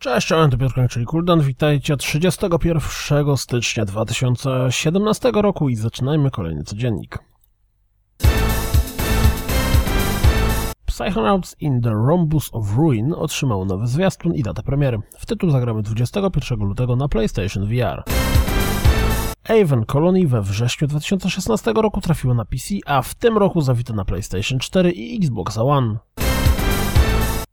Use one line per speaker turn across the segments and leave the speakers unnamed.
Cześć, cześć, to Piotr czyli Kuldan. Witajcie 31 stycznia 2017 roku i zaczynajmy kolejny codziennik. Psychonauts in the Rhombus of Ruin otrzymał nowy zwiastun i datę premiery. W tytuł zagramy 21 lutego na PlayStation VR. Avon Colony we wrześniu 2016 roku trafiło na PC, a w tym roku zawito na PlayStation 4 i Xbox One.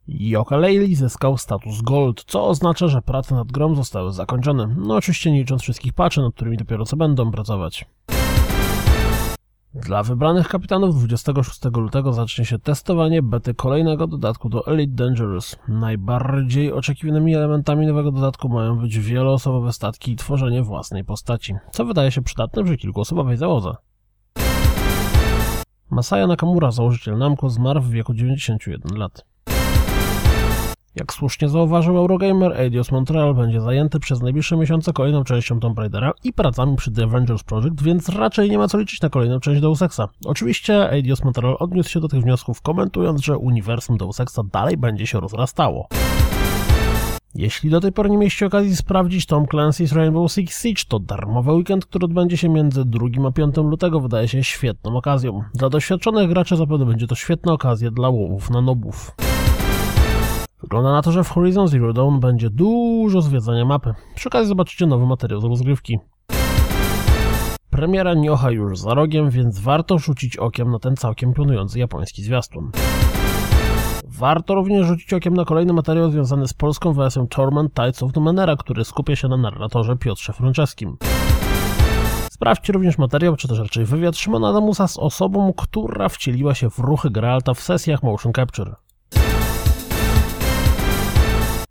Yooka-Laylee zyskał status Gold, co oznacza, że prace nad grą zostały zakończone. No oczywiście nie licząc wszystkich patchy, nad którymi dopiero co będą pracować. Dla wybranych kapitanów 26 lutego zacznie się testowanie bety kolejnego dodatku do Elite Dangerous. Najbardziej oczekiwanymi elementami nowego dodatku mają być wieloosobowe statki i tworzenie własnej postaci, co wydaje się przydatne przy kilkuosobowej załodze. Masaya Nakamura, założyciel Namco, zmarł w wieku 91 lat. Jak słusznie zauważył Eurogamer, Eidos Montreal będzie zajęty przez najbliższe miesiące kolejną częścią Tomb Raidera i pracami przy The Avengers Project, więc raczej nie ma co liczyć na kolejną część Deus Exa. Oczywiście Eidos Montreal odniósł się do tych wniosków, komentując, że uniwersum Deus Exa dalej będzie się rozrastało. Jeśli do tej pory nie mieliście okazji sprawdzić Tom Clancy's Rainbow Six Siege, to darmowy weekend, który odbędzie się między 2 a 5 lutego wydaje się świetną okazją. Dla doświadczonych graczy zapewne będzie to świetna okazja dla łowów na nobów. Wygląda na to, że w Horizon Zero Dawn będzie dużo zwiedzania mapy. Przy okazji zobaczycie nowy materiał z rozgrywki. Premiera Niocha już za rogiem, więc warto rzucić okiem na ten całkiem pionujący japoński zwiastun. Warto również rzucić okiem na kolejny materiał związany z polską wersją Torment Tides of Numenera, który skupia się na narratorze Piotrze Franceskim. Sprawdźcie również materiał, czy też raczej wywiad Szymona Damusa z osobą, która wcieliła się w ruchy Geralta w sesjach motion capture.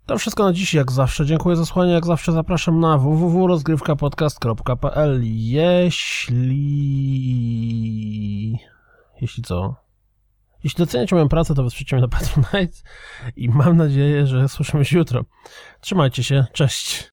To wszystko na dziś, jak zawsze. Dziękuję za słuchanie, jak zawsze zapraszam na www.rozgrywkapodcast.pl Jeśli... Jeśli co? Jeśli doceniacie moją pracę, to wesprzyjcie mnie na Patronite i mam nadzieję, że słyszymy się jutro. Trzymajcie się, cześć!